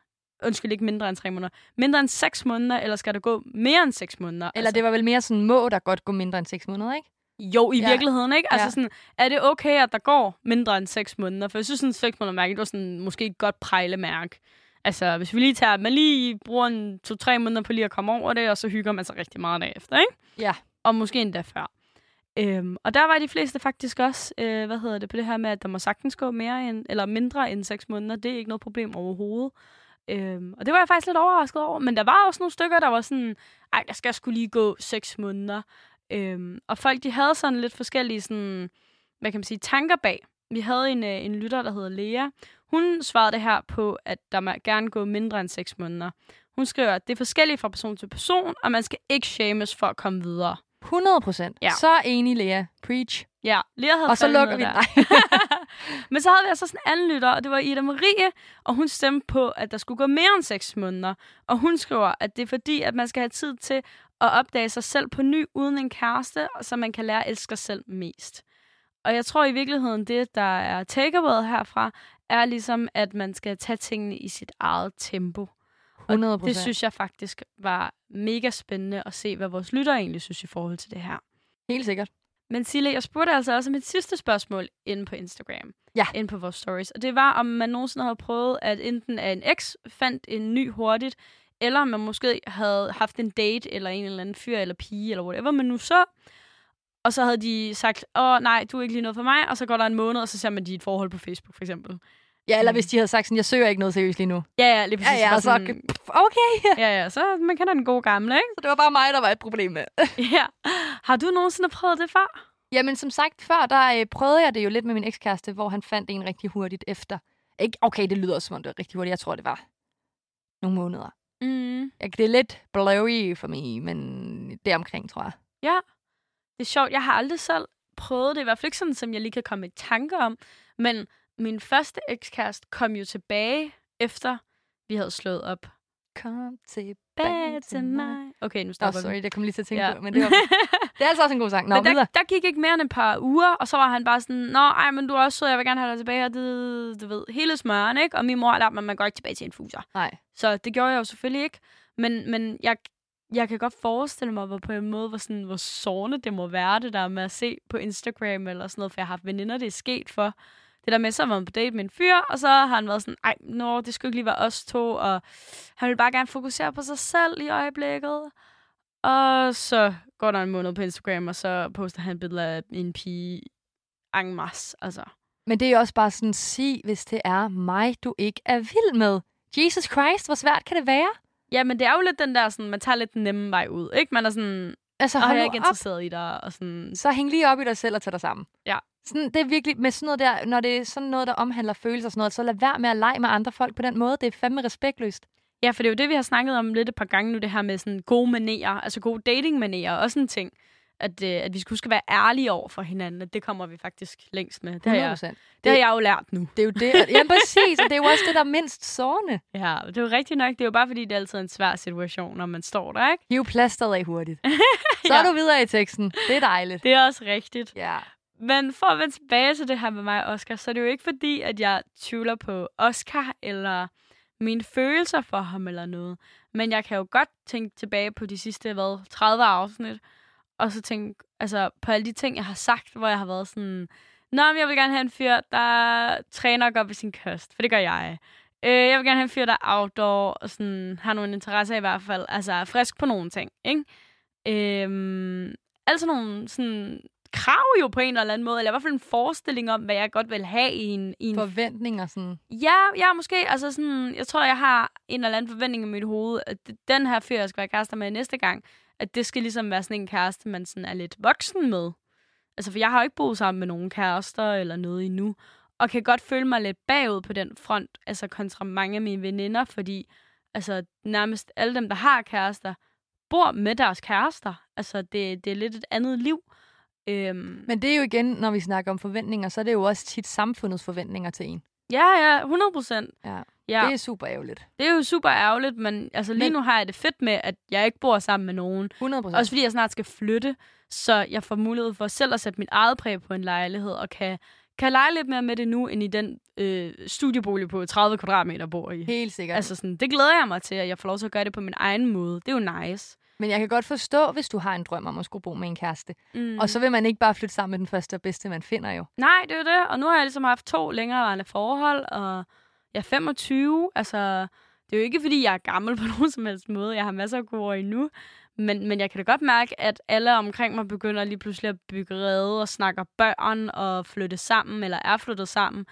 undskyld, ikke mindre end tre måneder, mindre end seks måneder, eller skal der gå mere end seks måneder? Eller det var vel mere sådan, må der godt gå mindre end 6 måneder, ikke? Jo, i Ja. virkeligheden, ikke? Altså Ja. sådan, er det okay, at der går mindre end 6 måneder? For jeg synes, sådan 6 måneder mærke, det var sådan måske et godt prejlemærke. Altså, hvis vi lige tager, man lige bruger en to-tre måneder på lige at komme over det, og så hygger man sig rigtig meget derefter, ikke? Ja. Og måske endda før. Øhm, og der var de fleste faktisk også, øh, hvad hedder det, på det her med, at der må sagtens gå mere end, eller mindre end 6 måneder. Det er ikke noget problem overhovedet. Øhm, og det var jeg faktisk lidt overrasket over. Men der var også nogle stykker, der var sådan, ej, der skal skulle lige gå 6 måneder. Øhm, og folk, de havde sådan lidt forskellige sådan, hvad kan man sige, tanker bag. Vi havde en, øh, en lytter, der hedder Lea. Hun svarede det her på, at der må gerne gå mindre end 6 måneder. Hun skriver, at det er forskelligt fra person til person, og man skal ikke shames for at komme videre. 100 procent. Ja. Så enig, Lea. Preach. Ja, Lea havde Og så lukker vi... der. *laughs* Men så havde vi altså sådan en anden lytter, og det var Ida Marie, og hun stemte på, at der skulle gå mere end 6 måneder. Og hun skriver, at det er fordi, at man skal have tid til at opdage sig selv på ny uden en kæreste, så man kan lære at elske sig selv mest. Og jeg tror i virkeligheden, det der er takeaway herfra, er ligesom, at man skal tage tingene i sit eget tempo. 100 Det procent. synes jeg faktisk var mega spændende at se, hvad vores lytter egentlig synes i forhold til det her. Helt sikkert. Men Sille, jeg spurgte altså også om et sidste spørgsmål inde på Instagram. Ja. Inde på vores stories. Og det var, om man nogensinde havde prøvet, at enten at en eks fandt en ny hurtigt, eller om man måske havde haft en date, eller en eller anden fyr eller pige, eller whatever man nu så. Og så havde de sagt, åh nej, du er ikke lige noget for mig, og så går der en måned, og så ser man de et forhold på Facebook, for eksempel. Ja, eller Mm. hvis de havde sagt sådan, jeg søger ikke noget seriøst lige nu. Ja, ja, lige præcis. Ja, ja, så... sådan, Okay. *laughs* ja, ja, så man kender den gode gamle, ikke? Så det var bare mig, der var et problem med. *laughs* Ja. Har du nogensinde prøvet det før? Jamen, som sagt før, der øh, prøvede jeg det jo lidt med min ekskæreste, hvor han fandt en rigtig hurtigt efter. Ikke, okay, det lyder som om det var rigtig hurtigt. Jeg tror, det var nogle måneder. Mm. Jeg, det er lidt blurry for mig, men det omkring, tror jeg. Ja, det er sjovt. Jeg har aldrig selv prøvet det. I hvert fald ikke sådan, som jeg lige kan komme i tanke om. Men min første ekskæreste kom jo tilbage, efter vi havde slået op. Kom tilbage Bag til mig. Okay, nu Åh, oh, stopper sorry, vi. det kom lige til at tænke Ja. på. Men det, var, *laughs* det er altså også en god sang. Nå, men der, der gik ikke mere end et par uger, og så var han bare sådan, Nå, ej, men du er også sød, jeg vil gerne have dig tilbage, og det, du ved, hele smøren, ikke? Og min mor har lært mig, at man går ikke tilbage til en fuser. Nej. Så det gjorde jeg jo selvfølgelig ikke. Men, men jeg, jeg kan godt forestille mig, hvor på en måde, hvor, sådan, hvor sårende det må være, det der med at se på Instagram eller sådan noget, for jeg har haft veninder, det er sket for. Det der med, så var man på date med en fyr, og så har han været sådan, ej, nå, det skulle ikke lige være os to, og han vil bare gerne fokusere på sig selv i øjeblikket. Og så går der en måned på Instagram, og så poster han billeder af en pige en masse, altså. Men det er jo også bare sådan, sig, hvis det er mig, du ikke er vild med. Jesus Christ, hvor svært kan det være? Ja, men det er jo lidt den der, sådan, man tager lidt den nemme vej ud, ikke? Man er sådan, Altså, hold jeg er ikke op. interesseret i dig, og sådan, Så hæng lige op i dig selv og tag dig sammen. Ja. Sådan, det er virkelig med sådan noget der, når det er sådan noget, der omhandler følelser og sådan noget, så lad være med at lege med andre folk på den måde. Det er fandme respektløst. Ja, for det er jo det, vi har snakket om lidt et par gange nu, det her med sådan gode manerer, altså gode datingmanerer, også en ting. At, øh, at vi skulle huske at være ærlige over for hinanden, at det kommer vi faktisk længst med. Det har, jeg, 100%. det har jeg jo lært nu. Det er jo det. Ja, præcis. Og det er jo også det, der er mindst sårende. *laughs* Ja, det er jo rigtigt nok. Det er jo bare fordi, det er altid en svær situation, når man står der, ikke? Hiv plasteret af hurtigt. *laughs* Så Ja. er du videre i teksten. Det er dejligt. Det er også rigtigt. Ja. Men for at vende tilbage til det her med mig og Oscar, så er det jo ikke fordi, at jeg tvivler på Oscar eller mine følelser for ham eller noget. Men jeg kan jo godt tænke tilbage på de sidste, hvad, 30 afsnit, og så tænke altså, på alle de ting, jeg har sagt, hvor jeg har været sådan, Nå, men jeg vil gerne have en fyr, der træner og går på sin kost, for det gør jeg. Øh, jeg vil gerne have en fyr, der er outdoor og sådan, har nogle interesser i hvert fald, altså er frisk på nogle ting, ikke? Øhm, altså nogle sådan, krav jo på en eller anden måde, eller i hvert fald en forestilling om, hvad jeg godt vil have i en, i en Forventninger sådan. Ja, ja, måske. Altså sådan, jeg tror, jeg har en eller anden forventning i mit hoved, at den her fyr, jeg skal være kærester med næste gang, at det skal ligesom være sådan en kæreste, man sådan er lidt voksen med. Altså, for jeg har jo ikke boet sammen med nogen kærester eller noget endnu, og kan godt føle mig lidt bagud på den front, altså kontra mange af mine veninder, fordi altså, nærmest alle dem, der har kærester, bor med deres kærester. Altså, det, det er lidt et andet liv. Øhm, Men det er jo igen, når vi snakker om forventninger, så er det jo også tit samfundets forventninger til en. ja, ja, 100 procent. Ja. Ja. Det er super ærgerligt. Det er jo super ærgerligt, men altså lige Men- nu har jeg det fedt med, at jeg ikke bor sammen med nogen. 100 procent. Også fordi jeg snart skal flytte, så jeg får mulighed for selv at sætte mit eget præg på en lejlighed, og kan, kan lege lidt mere med det nu, end i den øh, studiebolig på 30 kvadratmeter, bor i. Helt sikkert. Altså sådan, det glæder jeg mig til, at jeg får lov til at gøre det på min egen måde. Det er jo nice. Men jeg kan godt forstå, hvis du har en drøm om at skulle bo med en kæreste. Mm. Og så vil man ikke bare flytte sammen med den første og bedste, man finder jo. Nej, det er jo det. Og nu har jeg ligesom haft to længerevarende forhold, og jeg er 25. Altså, det er jo ikke, fordi jeg er gammel på *laughs* nogen som helst måde. Jeg har masser af gode år endnu. Men, men jeg kan da godt mærke, at alle omkring mig begynder lige pludselig at bygge rede og snakker børn og flytte sammen, eller er flyttet sammen.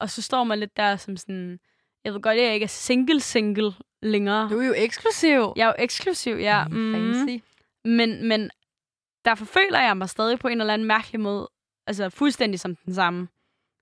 Og så står man lidt der som sådan... Jeg ved godt, at jeg ikke er single-single længere. Du er jo eksklusiv. Jeg er jo eksklusiv, ja. Fancy. Men, men derfor føler jeg mig stadig på en eller anden mærkelig måde, altså fuldstændig som den samme.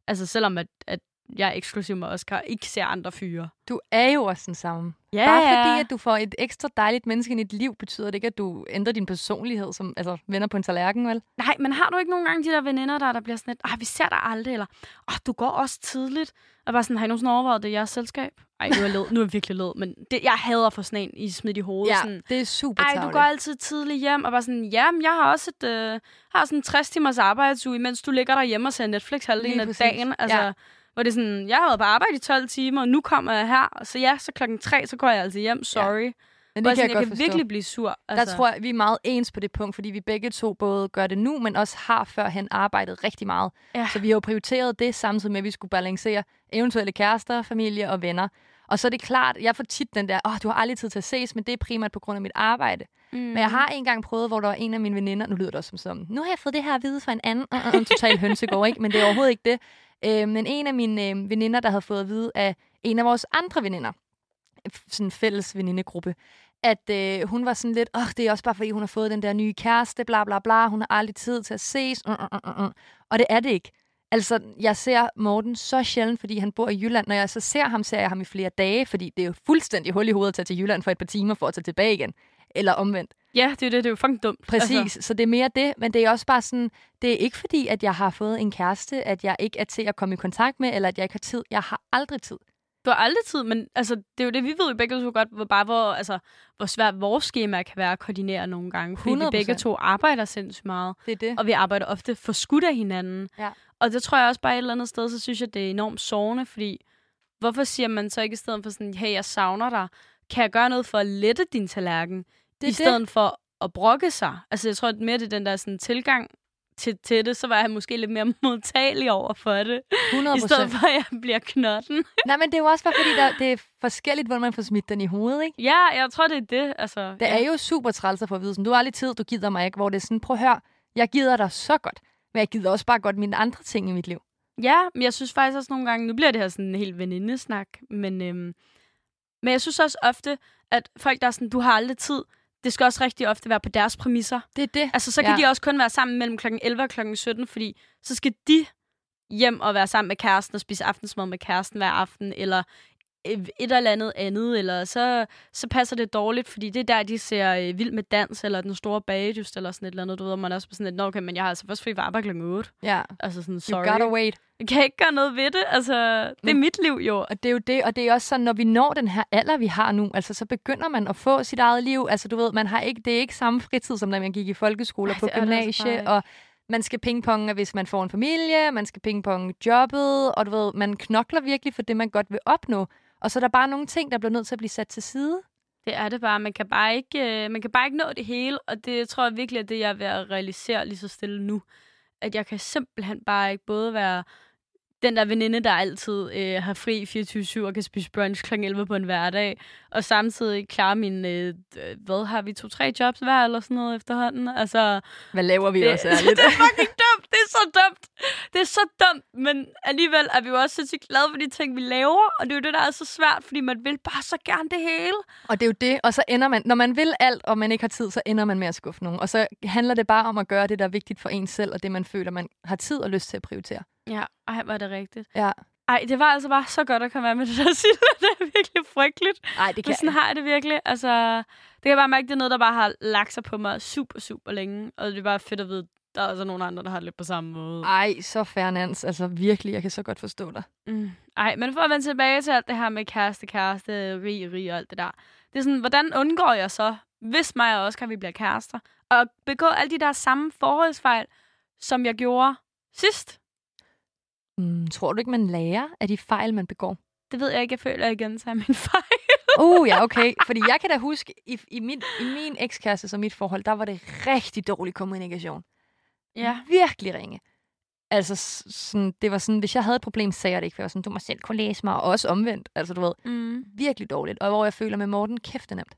Altså selvom at, at jeg er eksklusiv med Oscar, ikke ser andre fyre. Du er jo også den samme. Ja, Bare fordi, at du får et ekstra dejligt menneske i dit liv, betyder det ikke, at du ændrer din personlighed som altså, venner på en tallerken, vel? Nej, men har du ikke nogle gange de der veninder, der, der bliver sådan lidt, ah, vi ser dig aldrig, eller ah, du går også tidligt. Og bare sådan, har I nogensinde overvejet det i jeres selskab? Ej, nu er jeg led, nu er jeg virkelig led, men det, jeg hader for sådan en, I smidt i hovedet. Sådan, det er super Ej, du går altid tidligt hjem, og bare sådan, jamen, jeg har også et, øh, har sådan en 60 timers arbejdsuge, mens du ligger derhjemme og ser Netflix halvdelen af dagen. Altså, Ja. Ja. Hvor det er sådan, jeg har været på arbejde i 12 timer, og nu kommer jeg her, og så ja, så klokken 3, så går jeg altså hjem, sorry. Men Men det det kan sådan, jeg, jeg godt kan forstå. virkelig blive sur. Altså. Der tror jeg, vi er meget ens på det punkt, fordi vi begge to både gør det nu, men også har førhen arbejdet rigtig meget. Ja. Så vi har jo prioriteret det samtidig med, at vi skulle balancere eventuelle kærester, familie og venner. Og så er det klart, jeg får tit den der, åh, oh, du har aldrig tid til at ses, men det er primært på grund af mit arbejde. mm. Men jeg har engang prøvet, hvor der var en af mine veninder, nu lyder det også som sådan, nu har jeg fået det her at vide fra en anden, uh, uh, en total hønsegård, ikke? men det er overhovedet ikke det. Øh, men en af mine øh, veninder, der havde fået at vide af en af vores andre veninder, sådan en fælles venindegruppe, at øh, hun var sådan lidt, åh, det er også bare fordi, hun har fået den der nye kæreste, bla bla bla, hun har aldrig tid til at ses, uh, uh, uh, uh. og det er det ikke. Altså, jeg ser Morten så sjældent, fordi han bor i Jylland. Når jeg så ser ham, ser jeg ham i flere dage, fordi det er jo fuldstændig hul i hovedet at tage til Jylland for et par timer for at tage tilbage igen. Eller omvendt. Ja, det er det, det er jo fucking dumt. Præcis, Altså, så det er mere det, men det er også bare sådan, det er ikke fordi, at jeg har fået en kæreste, at jeg ikke er til at komme i kontakt med, eller at jeg ikke har tid. Jeg har aldrig tid. du har aldrig tid, men altså, det er jo det, vi ved jo begge to godt, hvor, bare hvor, altså, hvor svært vores schema kan være at koordinere nogle gange. Fordi vi 100%. begge to arbejder sindssygt meget. Det er det. Og vi arbejder ofte for skudt af hinanden. Ja. Og det tror jeg også bare et eller andet sted, så synes jeg, det er enormt sårende, fordi hvorfor siger man så ikke i stedet for sådan, hey, jeg savner dig, kan jeg gøre noget for at lette din tallerken, Det i stedet for at brokke sig? Altså, jeg tror at mere, det er den der sådan, tilgang til, til det, så var jeg måske lidt mere *laughs* modtagelig over for det, 100 i stedet for, at jeg bliver knotten. *laughs* Nej, men det er jo også bare, fordi der, det er forskelligt, hvordan man får smidt den i hovedet, ikke? ja, jeg tror, det er det. Altså, Det ja. er jo super træls at få at vide, sådan, du har aldrig tid, du gider mig ikke, hvor det er sådan, prøv at høre, jeg gider dig så godt, men jeg gider også bare godt mine andre ting i mit liv. Ja, men jeg synes faktisk også nogle gange, nu bliver det her sådan en helt venindesnak, men, øhm, Men jeg synes også ofte, at folk, der er sådan, du har aldrig tid, det skal også rigtig ofte være på deres præmisser. Det er det. Altså, så kan Ja. de også kun være sammen mellem kl. 11 og kl. 17, fordi så skal de hjem og være sammen med kæresten og spise aftensmad med kæresten hver aften, eller et eller andet andet, eller så, så passer det dårligt, fordi det er der, de ser øh, Vild med Dans, eller Den Store Bagedyst, eller sådan et eller andet, du ved, og man er også sådan lidt, okay, men jeg har altså først fri for arbejde kl. 8. Ja. Altså sådan, You sorry. gotta wait. Jeg kan ikke gøre noget ved det, altså, det er Mm. mit liv jo. Og det er jo det, og det er også sådan, når vi når den her alder, vi har nu, altså så begynder man at få sit eget liv. Altså du ved, man har ikke, det er ikke samme fritid, som da man gik i folkeskole og på gymnasie, og man skal pingponge, hvis man får en familie, man skal pingponge jobbet, og du ved, man knokler virkelig for det, man godt vil opnå. Og så er der bare nogle ting, der bliver nødt til at blive sat til side. Det er det bare. Man kan bare ikke, øh, man kan bare ikke nå det hele, og det tror jeg virkelig er det, jeg er ved at realisere lige så stille nu. At jeg kan simpelthen bare ikke både være den der veninde, der altid øh, har fri 24-7 og kan spise brunch kl. 11 på en hverdag, og samtidig klare min, øh, hvad har vi, to-tre jobs hver eller sådan noget efterhånden. Altså, Hvad laver vi det, også *laughs* ærligt? det er fucking. Det er så dumt. Det er så dumt, men alligevel er vi jo også sindssygt glade for de ting, vi laver, og det er jo det, der er så svært, fordi man vil bare så gerne det hele. Og det er jo det, og så ender man, når man vil alt, og man ikke har tid, så ender man med at skuffe nogen. Og så handler det bare om at gøre det, der er vigtigt for en selv, og det, man føler, man har tid og lyst til at prioritere. Ja, ej, var det rigtigt. Ja. Ej, det var altså bare så godt at komme af med det der Silla. Det er virkelig frygteligt. Nej, det Men sådan har jeg det virkelig. Altså, det kan jeg bare mærke, det er noget, der bare har lagt sig på mig super, super længe. Og det er bare fedt at vide, der er altså nogle andre, der har det lidt på samme måde. Ej, så fair Nans. Altså virkelig, jeg kan så godt forstå dig. Mm. Ej, men for at vende tilbage til alt det her med kæreste, kæreste, rig, rig og alt det der. Det er sådan, hvordan undgår jeg så, hvis mig og Oscar vi bliver kærester, og begå alle de der samme forholdsfejl, som jeg gjorde sidst? Mm, tror du ikke, man lærer af de fejl, man begår? Det ved jeg ikke, jeg føler jeg igen tager min *laughs* fejl. Uh, ja, okay. Fordi jeg kan da huske, i, i, mit, i min ekskæreste og mit forhold, der var det rigtig dårlig kommunikation. Ja. Virkelig ringe. Altså, sådan, det var sådan, hvis jeg havde et problem, sagde jeg det ikke, for jeg var sådan, du må selv kunne læse mig, og også omvendt. Altså, du ved, Mm. virkelig dårligt. Og hvor jeg føler med Morten, kæft det nemt.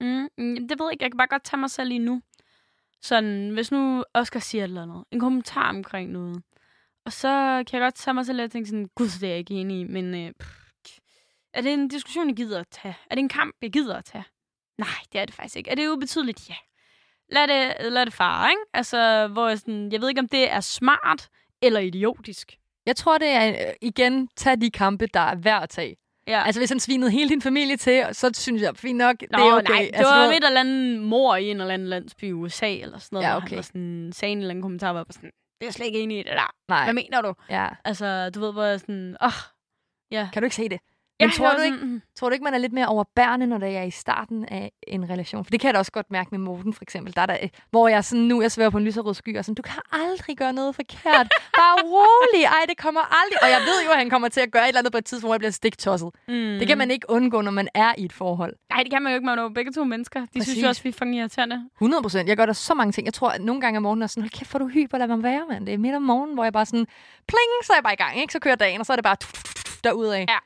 Mm, mm, det ved jeg ikke. Jeg kan bare godt tage mig selv lige nu. Sådan, hvis nu Oscar siger et eller andet. En kommentar omkring noget. Og så kan jeg godt tage mig selv og tænke sådan, gud, det er jeg ikke enig i, men øh, pff, er det en diskussion, jeg gider at tage? Er det en kamp, jeg gider at tage? Nej, det er det faktisk ikke. Er det ubetydeligt? Ja. Lad det, lad det fare, ikke? Altså, hvor jeg sådan, jeg ved ikke, om det er smart eller idiotisk. Jeg tror, det er, igen, tag de kampe, der er værd at tage. Ja. Altså, hvis han svinede hele din familie til, så synes jeg, fint nok, Nå, det er okay. nej, det altså, var ved- et eller andet mor i en eller anden landsby i USA, eller sådan noget, Ja, okay. han var sådan, sagde en eller anden kommentar, var sådan, det er jeg slet ikke enig i det der. Nej, Hvad mener du? ja. Altså, du ved, hvor jeg sådan, åh, oh, ja. Kan du ikke se det? Men tror du ikke, sådan, mm, Tror du ikke, man er lidt mere overbærende, når det er i starten af en relation? For det kan jeg da også godt mærke med Morten, for eksempel. Der er der, øh, hvor jeg sådan, nu jeg svæver på en lyserød sky, og sådan, du kan aldrig gøre noget forkert. Bare rolig. Ej, det kommer aldrig. Og jeg ved jo, at han kommer til at gøre et eller andet på et tidspunkt, hvor jeg bliver stiktosset. mm. Det kan man ikke undgå, når man er i et forhold. Nej, det kan man jo ikke, man er jo begge to mennesker. De Præcis. synes jo også, vi er fucking irriterende. 100 procent. Jeg gør der så mange ting. Jeg tror, at nogle gange om morgenen er sådan, hold kæft, hvor er du hyper, lad mig være, mand. Det er midt om morgenen, hvor jeg bare sådan, pling, så er jeg bare i gang, ikke? Så kører dagen, og så er det bare derudad. Ja.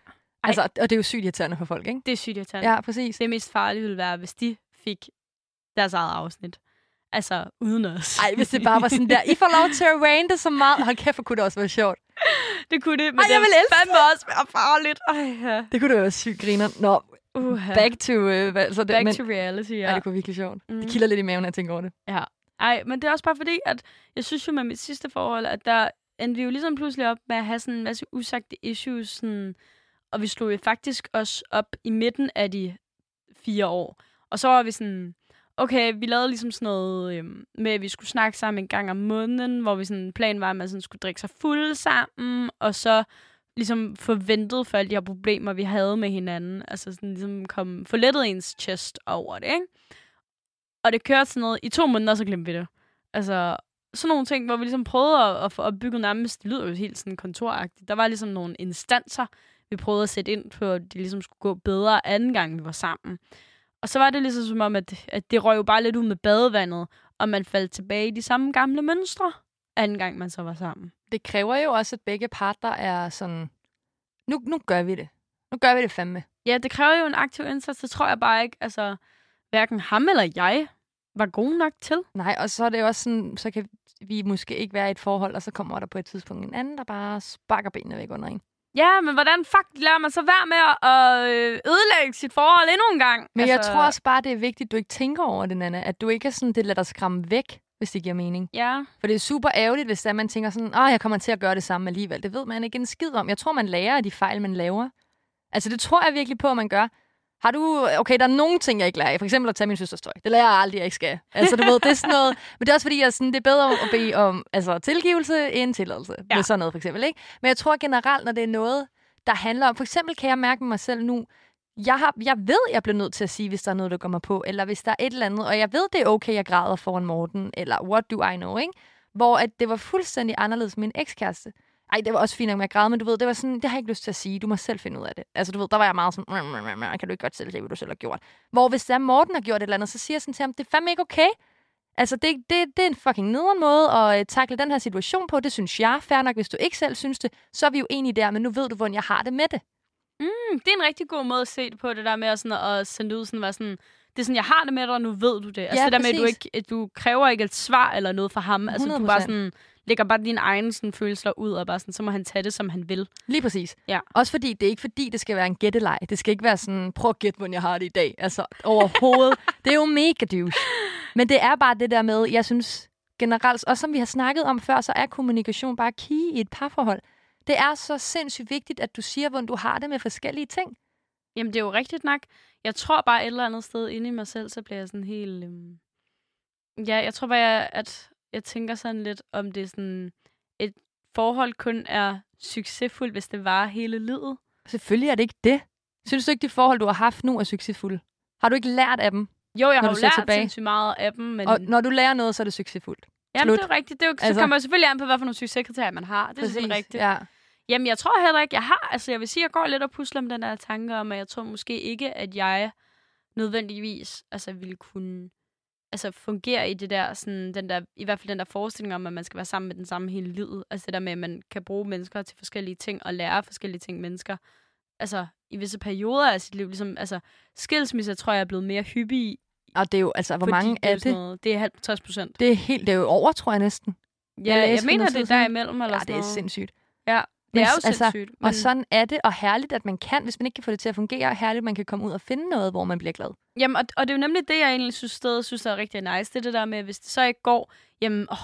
Altså, og det er jo sygt irriterende for folk, ikke? Det er sygt irriterende. Ja, præcis. Det mest farlige ville være, hvis de fik deres eget afsnit. Altså, uden os. Ej, hvis det bare var sådan der, I får lov til at rante så meget. Hold kæft, hvor kunne det også være sjovt. det kunne det, men Ej, det jeg vil elske fandme også være farligt. Ej, ja. Det kunne da være sygt griner. Nå, Uh-huh. back to... Øh, hvad, så det, Back men, to reality, ja. Ej, det kunne virkelig sjovt. Mm. Det kilder lidt i maven, når jeg tænker over det. Ja. Ej, men det er også bare fordi, at jeg synes jo med mit sidste forhold, at der endte vi jo ligesom pludselig op med at have sådan en masse usagte issues, sådan, og vi slog jo faktisk også op i midten af de fire år. Og så var vi sådan, okay, vi lavede ligesom sådan noget øhm, med, at vi skulle snakke sammen en gang om måneden, hvor vi sådan, planen var, at man sådan skulle drikke sig fuld sammen, og så ligesom forventet for alle de her problemer, vi havde med hinanden. Altså sådan ligesom kom, få lettet ens chest over det, ikke? Og det kørte sådan noget i to måneder, så glemte vi det. Altså, sådan nogle ting, hvor vi ligesom prøvede at, at få opbygget nærmest, det lyder jo helt sådan kontoragtigt. Der var ligesom nogle instanser, vi prøvede at sætte ind på, at de ligesom skulle gå bedre anden gang, vi var sammen. Og så var det ligesom som om, at, at det røg jo bare lidt ud med badevandet, og man faldt tilbage i de samme gamle mønstre, anden gang man så var sammen. Det kræver jo også, at begge parter er sådan... Nu, nu gør vi det. Nu gør vi det fandme. Ja, det kræver jo en aktiv indsats, det tror jeg bare ikke, altså, hverken ham eller jeg var god nok til. Nej, og så er det også sådan, så kan vi måske ikke være i et forhold, og så kommer der på et tidspunkt en anden, der bare sparker benene væk under en. Ja, men hvordan fuck lader man så være med at øh, ødelægge sit forhold endnu en gang? Men altså... jeg tror også bare, det er vigtigt, at du ikke tænker over det, Nana. At du ikke er sådan, det lader dig skræmme væk, hvis det giver mening. Ja. For det er super ærgerligt, hvis der man tænker sådan, åh, jeg kommer til at gøre det samme alligevel. Det ved man ikke en skid om. Jeg tror, man lærer af de fejl, man laver. Altså, det tror jeg virkelig på, at man gør. Har du... Okay, der er nogle ting, jeg ikke lærer af. For eksempel at tage min søsters tøj. Det lærer jeg aldrig, jeg ikke skal. Altså, du ved, det er sådan noget... *laughs* Men det er også fordi, jeg sådan, det er bedre at bede om altså, tilgivelse end tilladelse. Ja. Med sådan noget, for eksempel. Ikke? Men jeg tror generelt, når det er noget, der handler om... For eksempel kan jeg mærke med mig selv nu, jeg, har, jeg ved, jeg bliver nødt til at sige, hvis der er noget, der går mig på, eller hvis der er et eller andet, og jeg ved, det er okay, jeg græder foran Morten, eller what do I know, ikke? Hvor at det var fuldstændig anderledes med min ekskæreste. Ej, det var også fint nok med at græde, men du ved, det var sådan, det har jeg ikke lyst til at sige. Du må selv finde ud af det. Altså, du ved, der var jeg meget sådan, kan du ikke godt selv se, hvad du selv har gjort. Hvor hvis der Morten har gjort et eller andet, så siger jeg sådan til ham, det er fandme ikke okay. Altså, det, det, det er en fucking nederen måde at uh, takle den her situation på. Det synes jeg. Fair nok, hvis du ikke selv synes det, så er vi jo enige der, men nu ved du, hvordan jeg har det med det. Mm, det er en rigtig god måde at se det på, det der med at, sådan, at sende ud sådan, sådan, det er sådan, jeg har det med dig, og nu ved du det. Altså Ja, det der med, at du, præcis. ikke, du kræver ikke et svar eller noget fra ham. Altså du 100%. bare sådan, lægger bare dine egne sådan, følelser ud, og bare sådan, så må han tage det, som han vil. Lige præcis. Ja. Også fordi, det er ikke fordi, det skal være en gætteleg. Det skal ikke være sådan, prøv at gætte, hvordan jeg har det i dag. Altså, overhovedet. *laughs* det er jo mega douche. Men det er bare det der med, jeg synes generelt, og som vi har snakket om før, så er kommunikation bare key i et parforhold. Det er så sindssygt vigtigt, at du siger, hvordan du har det med forskellige ting. Jamen, det er jo rigtigt nok. Jeg tror bare et eller andet sted inde i mig selv, så bliver jeg sådan helt... Øhm... Ja, jeg tror bare, jeg, at jeg tænker sådan lidt, om det er sådan... Et forhold kun er succesfuldt, hvis det varer hele livet. Selvfølgelig er det ikke det. Synes du ikke, de forhold, du har haft nu, er succesfulde? Har du ikke lært af dem? Jo, jeg har du jo lært tilbage. sindssygt meget af dem, men... Og når du lærer noget, så er det succesfuldt. Jamen, slut. det er rigtigt. Det er jo, så Altså- kommer jo selvfølgelig an på, hvad for nogle succeskriterier man har. Det er selvfølgelig rigtigt. Ja. Jamen, jeg tror heller ikke, jeg har... Altså, jeg vil sige, jeg går lidt og pusler med den der tanke om, at jeg tror måske ikke, at jeg nødvendigvis altså, ville kunne altså, fungere i det der, sådan, den der, i hvert fald den der forestilling om, at man skal være sammen med den samme hele livet. Altså det der med, at man kan bruge mennesker til forskellige ting, og lære forskellige ting mennesker. Altså, i visse perioder af sit liv, ligesom, altså, skilsmisse tror jeg er blevet mere hyppig i. Og det er jo, altså, hvor mange det er det? Noget, det er 50 procent. Det er helt, det er jo over, tror jeg næsten. Ja, Jeg jeg, mener, det er derimellem, eller Ja, det er noget. sindssygt. Ja, det Men er jo altså, sindssygt. Men... Og sådan er det, og herligt, at man kan, hvis man ikke kan få det til at fungere, herligt, at man kan komme ud og finde noget, hvor man bliver glad. Jamen, og, og det er jo nemlig det, jeg egentlig synes, stedet synes er rigtig nice. Det er det der med, hvis det så ikke går, jamen, oh,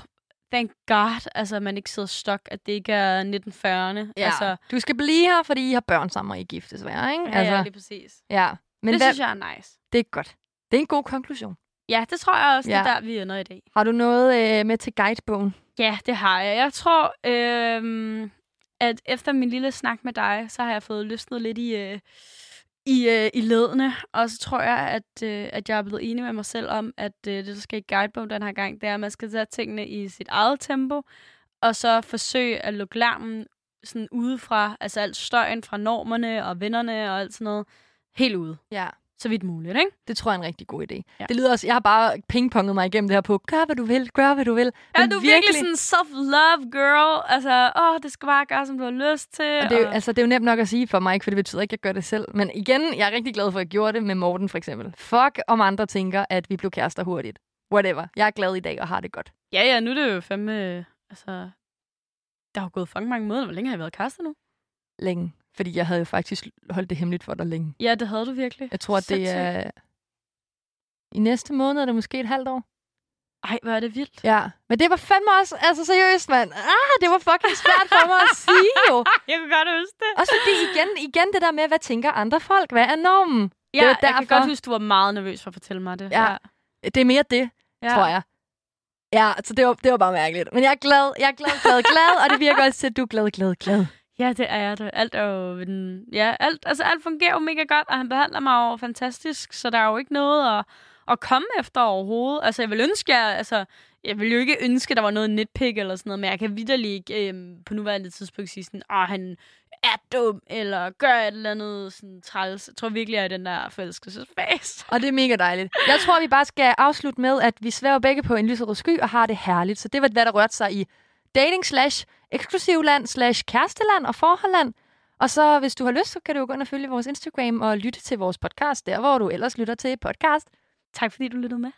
thank god, altså, at man ikke sidder stok, at det ikke er 1940'erne. Altså, Du skal blive her, fordi I har børn sammen, og I er gift, desværre, ikke? ja, altså, ja, lige præcis. ja. Men det hvad, synes jeg er nice. det er godt. Det er en god konklusion. Ja, det tror jeg også, det er Ja. der, vi ender i dag. Har du noget øh, med til guidebogen? Ja, det har jeg. Jeg tror, øhm, at efter min lille snak med dig, så har jeg fået løsnet lidt i, øh, i, øh, i ledene. Og så tror jeg, at, øh, at jeg er blevet enig med mig selv om, at øh, det, der skal i guidebogen den her gang, det er, at man skal tage tingene i sit eget tempo, og så forsøge at lukke larmen sådan udefra, altså alt støjen fra normerne og vennerne og alt sådan noget, helt ude. Ja. Så vidt muligt, ikke? Det tror jeg er en rigtig god idé. Ja. Det lyder også, jeg har bare pingponget mig igennem det her på, gør hvad du vil, gør hvad du vil. Ja, Men du er virkelig sådan en self-love girl. Altså, åh, det skal bare gøre, som du har lyst til. Og det, er, jo- altså, det er jo nemt nok at sige for mig, for det betyder ikke, at jeg gør det selv. Men igen, jeg er rigtig glad for, at jeg gjorde det med Morten for eksempel. Fuck om andre tænker, at vi blev kærester hurtigt. Whatever. Jeg er glad i dag og har det godt. Ja, ja, nu er det jo fandme... Altså, der har gået fucking mange måneder. Hvor længe har jeg været kærester nu? Længe. Fordi jeg havde jo faktisk holdt det hemmeligt for dig længe. Ja, det havde du virkelig. Jeg tror, at det er... I næste måned er det måske et halvt år. Ej, hvor er det vildt. Ja. Men det var fandme også... Altså seriøst, mand. Ah, det var fucking svært for mig at sige jo. *laughs* Jeg kan godt huske det. Også fordi igen, igen det der med, hvad tænker andre folk? Hvad er normen? Ja, var jeg kan godt huske, du var meget nervøs for at fortælle mig det. Ja. Det er mere det. ja. tror jeg. Ja, så det var, det var bare mærkeligt. Men jeg er glad, jeg er glad, glad, glad, og det virker også til, at du er glad, glad, glad. Ja, det er det. Alt er jo... Ja, alt, altså, alt fungerer jo mega godt, og han behandler mig jo fantastisk, så der er jo ikke noget at, at komme efter overhovedet. Altså, jeg vil ønske, jeg, altså, jeg vil jo ikke ønske, der var noget nitpick eller sådan noget, men jeg kan vidderlig ikke øh, på nuværende tidspunkt sige sådan, åh, han er dum, eller gør et eller andet sådan træls. Jeg tror virkelig, jeg er i den der forelskelsesfase. Og det er mega dejligt. Jeg tror, vi bare skal afslutte med, at vi svæver begge på en lyserød sky og har det herligt. Så det var, hvad der rørte sig i dating slash eksklusivland slash kæresteland og forholdland. Og så, hvis du har lyst, så kan du gå ind og følge vores Instagram og lytte til vores podcast, der hvor du ellers lytter til podcast. Tak fordi du lyttede med.